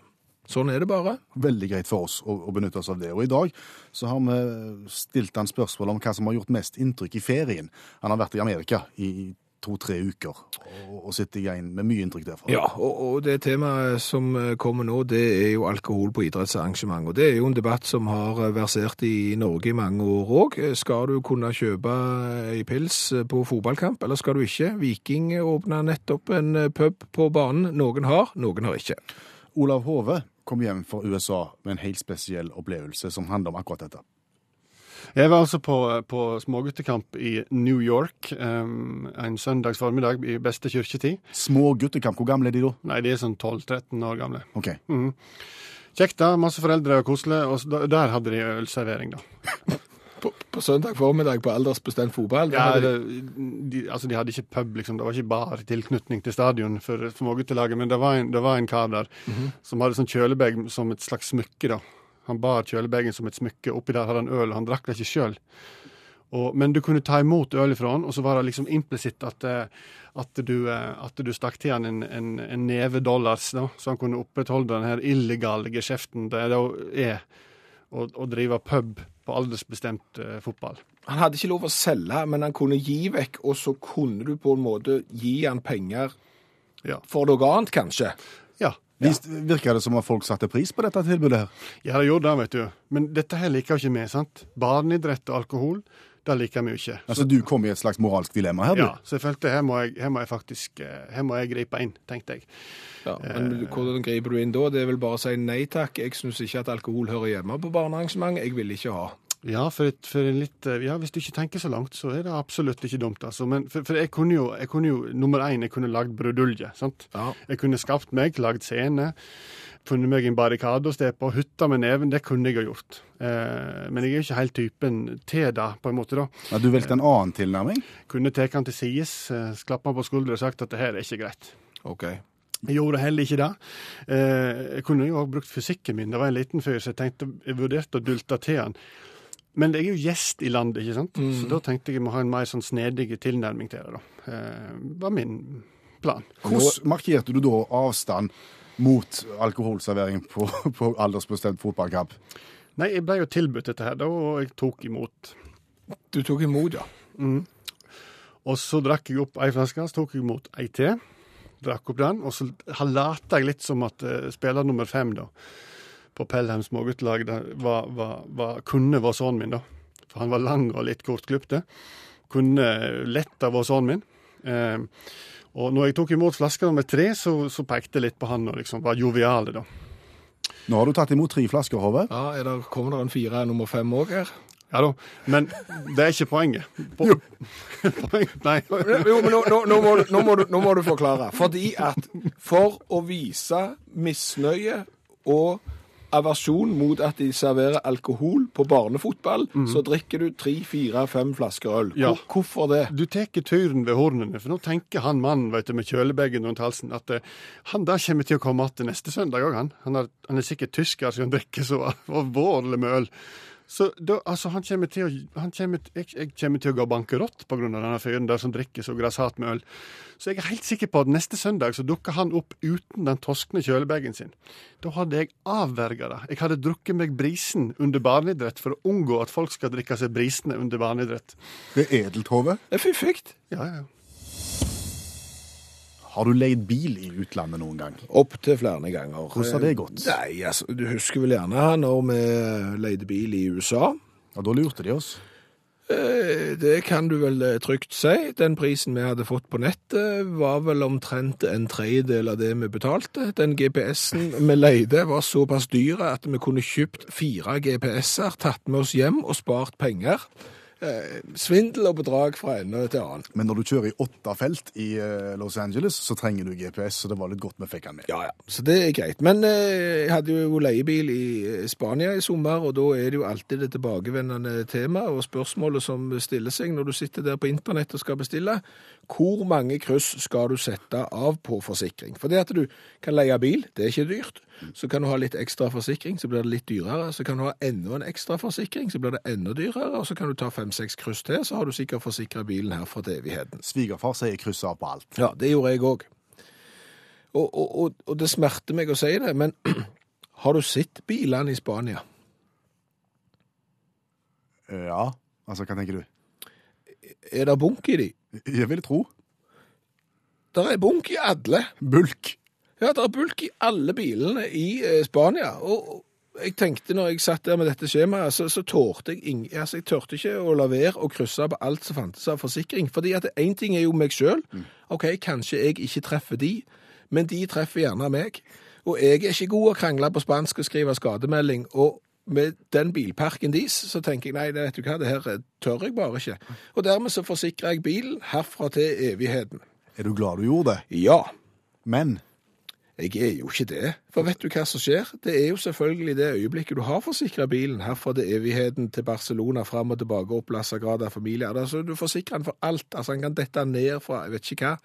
Sånn er det bare. Veldig greit for oss å, benytte oss av det. Og i dag så har vi stilt han spørsmål om hva som har gjort mest inntrykk i ferien. Han har vært i Amerika i to-tre uker og, og sitter igjen med mye inntrykk derfra. Ja, og, og det temaet som eh, kommer nå, det er jo alkohol på idrettsarrangement. Og det er jo en debatt som har eh, versert i Norge i mange år òg. Skal du kunne kjøpe ei pils eh, på fotballkamp, eller skal du ikke? Viking åpna nettopp en pub på banen. Noen har, noen har ikke. Olav Hove kom hjem fra USA med en helt spesiell opplevelse som handler om akkurat dette. Jeg var altså på, på småguttekamp i New York um, en søndags formiddag i beste kirketid. Småguttekamp, hvor gamle er de da? Nei, De er sånn 12-13 år gamle. Ok. Mm. Kjekt, da. Masse foreldre og koselig. Og der hadde de ølservering, da. <laughs> På, på søndag formiddag på aldersbestemt fotball. Ja, hadde det, de, altså, de hadde ikke pub, liksom. Det var ikke bar i tilknytning til stadion for småguttelaget, men det var en, det var en kar der Mhm. som hadde sånn kjølebag som et slags smykke, da. Han bar kjølebagen som et smykke. Oppi der hadde han øl, han drakk det ikke sjøl. Men du kunne ta imot øl fra han, og så var det liksom implisitt at, eh, at, du, eh, at du stakk til han en, en, en neve dollars, da, så han kunne opprettholde den her illegale geskjeften det da er å, å drive pub på aldersbestemt eh, fotball. Han hadde ikke lov å selge, men han kunne gi vekk, og så kunne du på en måte gi han penger Ja. for noe annet, kanskje. Ja. Vis- Virker det som at folk satte pris på dette tilbudet her? Ja, det gjorde det, vet du. Men dette her liker jo ikke vi, sant? Barneidrett og alkohol, det liker vi jo ikke. Altså, Du kom i et slags moralsk dilemma her, du. Ja, så jeg følte her må jeg, her må jeg faktisk eh, her må jeg gripe inn, tenkte jeg. Ja, men hvordan griper du inn da? Det er vel bare å si nei takk. Jeg syns ikke at alkohol hører hjemme på barnearrangement. Jeg vil ikke ha. Ja, for, et, for en litt, eh, ja, hvis du ikke tenker så langt, så er det absolutt ikke dumt. altså. Men for, for jeg kunne jo, jeg kunne jo, nummer én, jeg kunne lagd brudulje. sant? Ja. Jeg kunne skapt meg, lagd scene, funnet meg en barrikade å stå på, hutta med neven. Det kunne jeg ha gjort. Eh, men jeg er jo ikke helt typen til det, på en måte. da. Ja, du valgte en annen tilnærming? Kunne tatt han til sides, eh, klappa han på skuldra og sagt at det her er ikke greit. OK. Jeg gjorde heller ikke det. Eh, jeg kunne jo også brukt fysikken min. Det var en liten fyr, så jeg tenkte, jeg vurderte å dulte til han. Men jeg er jo gjest i landet, ikke sant? så da tenkte jeg vi må ha en mer sånn snedig tilnærming til det. da. Eh, var min plan. Hvordan markerte du da avstand mot alkoholservering på, på aldersbestemt fotballkamp? Nei, jeg ble jo tilbudt dette her, da, og jeg tok imot. Du tok imot, ja. Og så drakk jeg opp ei flaske, så tok jeg imot ei til. Drakk opp den, og så lata jeg litt som at uh, spiller nummer fem da, på Pelham småguttelag var, var, var, kunne vært sønnen min, da. For han var lang og litt kortklippte. Kunne lett ha vært sønnen min. Eh, og når jeg tok imot flaske nummer tre, så, så pekte jeg litt på han og liksom var joviale, da. Nå har du tatt imot tre flasker, Hove. ja er det, kommer det en fire nummer fem òg her? Ja da, men det er ikke poenget. <laughs> Po Poeng, <laughs> nei. Jo, men nå, nå, nå, må du, nå, må du, nå må du forklare. Fordi at for å vise misnøye og aversjon mot at de serverer alkohol på barnefotball, så drikker du tre, fire, fem flasker øl. Ja. Hvor, hvorfor det? Du tar turen ved hornene, for nå tenker han mannen vet du, med kjølebagen rundt halsen at uh, han der kommer til å komme igjen neste søndag òg, han. Han er, han er sikkert tysker som drikker så <laughs> alvorlig med øl. Så da, altså, han kommer til å, han kommer, jeg, jeg kommer til å gå bankerott pga. denne fyren der som drikker så grassat med øl. Så jeg er helt sikker på at neste søndag så dukker han opp uten den toskne kjølebagen sin. Da hadde jeg avverga det. Jeg hadde drukket meg brisen under barneidrett for å unngå at folk skal drikke seg brisene under barneidrett. Det er edelt, Hove. Det er fiffig. Ja, ja. Har du leid bil i utlandet noen gang? Opptil flere ganger. Hvordan har det gått? Nei, altså, Du husker vel gjerne når vi leide bil i USA? Ja, Da lurte de oss. Eh, Det kan du vel eh, trygt si. Den prisen vi hadde fått på nettet, var vel omtrent en tredjedel av det vi betalte. Den GPS-en vi leide, var såpass dyre at vi kunne kjøpt fire GPS-er, tatt med oss hjem og spart penger. Eh, Svindel og bedrag fra ende til annen. Men når du kjører i åtte felt i eh, Los Angeles, så trenger du GPS, så det var litt godt vi fikk den med. Ja, ja. Så det er greit. Men eh, jeg hadde jo leiebil i Spania i sommer, og da er det jo alltid det tilbakevendende tema og spørsmålet som stiller seg når du sitter der på internett og skal bestille. Hvor mange kryss skal du sette av på forsikring? For det at du kan leie bil, det er ikke dyrt. Så kan du ha litt ekstra forsikring, så blir det litt dyrere. Så kan du ha enda en ekstra forsikring, så blir det enda dyrere. Og så kan du ta fem-seks kryss til, så har du sikkert forsikra bilen herfra for evigheten. Svigerfar sier kryss av på alt. Ja, det gjorde jeg òg. Og, og, og, og det smerter meg å si det, men <clears throat> har du sett bilene i Spania? Ja, altså, hva tenker du? Er det bunk i de? Jeg vil tro. Der er bunk i alle. Bulk. Ja, det er bulk i alle bilene i eh, Spania. Og jeg tenkte når jeg satt der med dette skjemaet, så, så tårte jeg ing, altså jeg tørte ikke å la være å krysse på alt som fantes av forsikring. Fordi at én ting er jo meg sjøl. OK, kanskje jeg ikke treffer de, men de treffer gjerne meg. Og jeg er ikke god å krangle på spansk og skrive skademelding. Og med den bilparken deres, så tenker jeg nei, det vet du hva, det her eh, tør jeg bare ikke. Og dermed så forsikrer jeg bilen herfra til evigheten. Er du glad du gjorde det? Ja. Men Jeg er jo ikke det. For vet du hva som skjer? Det er jo selvfølgelig det øyeblikket du har forsikra bilen herfra til evigheten til Barcelona, fram og tilbake, opp Lassa Grada, familie Altså, du forsikrer den for alt. Altså, han kan dette ned fra jeg vet ikke hva.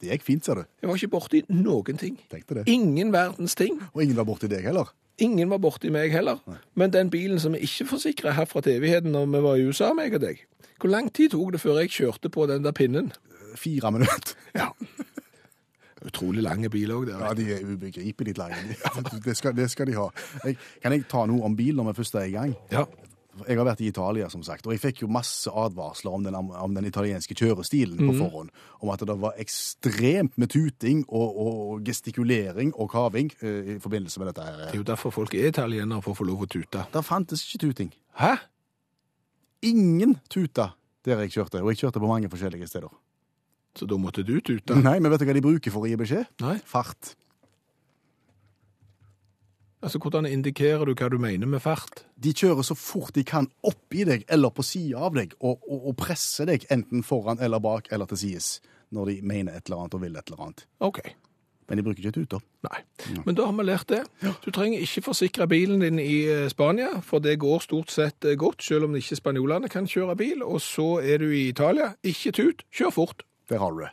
det gikk fint, sa du. Jeg var ikke borti noen ting. Tenkte det. Ingen verdens ting. Og ingen var borti deg heller. Ingen var borti meg heller. Men den bilen som vi ikke forsikra herfra til evigheten når vi var i USA, meg og deg, hvor lang tid tok det før jeg kjørte på den der pinnen? Fire minutter. Ja. <laughs> Utrolig lange bil òg. Ja, de er ubegripelig lange. <laughs> Det skal, det skal de ha. Jeg, kan jeg ta noe om bil når vi først er i gang? Ja. Jeg har vært i Italia, som sagt, og jeg fikk jo masse advarsler om den, om den italienske kjørestilen på Mhm. forhånd. Om at det var ekstremt med tuting og, og gestikulering og kaving eh, i forbindelse med dette her. Det er jo derfor folk er italienere, for å få lov å tute. Der fantes ikke tuting. Hæ? Ingen tuta der jeg kjørte, og jeg kjørte på mange forskjellige steder. Så da måtte du tute? Nei, men vet du hva de bruker for å gi beskjed? Nei. Fart. Altså, Hvordan indikerer du hva du mener med fart? De kjører så fort de kan oppi deg eller på sida av deg, og, og, og presser deg enten foran eller bak eller til sides når de mener et eller annet og vil et eller annet. OK. Men de bruker ikke tuter. Nei. Men da har vi lært det. Du trenger ikke forsikre bilen din i eh, Spania, for det går stort sett eh, godt, selv om ikke spanjolene kan kjøre bil. Og så er du i Italia. Ikke tut, kjør fort. Der har du det.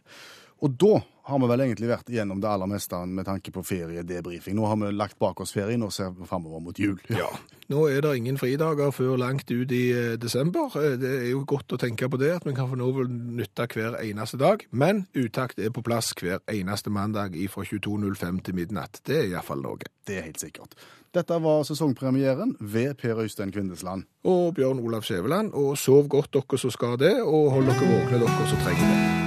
Og da har vi vel egentlig vært igjennom det aller meste med tanke på feriedebrifing. Nå har vi lagt bak oss ferien og ser framover mot jul. Ja. Nå er det ingen fridager før langt ut i eh, desember. Eh, Det er jo godt å tenke på det, at vi kan få noe nytte hver eneste dag. Men utakt er på plass hver eneste mandag fra 22.05 til midnatt. Det er iallfall noe. Det er helt sikkert. Dette var sesongpremieren ved Per Øystein Kvindesland. Og Bjørn Olav Skjæveland. Og sov godt dere som skal det, og hold dere våkne dere som trenger det.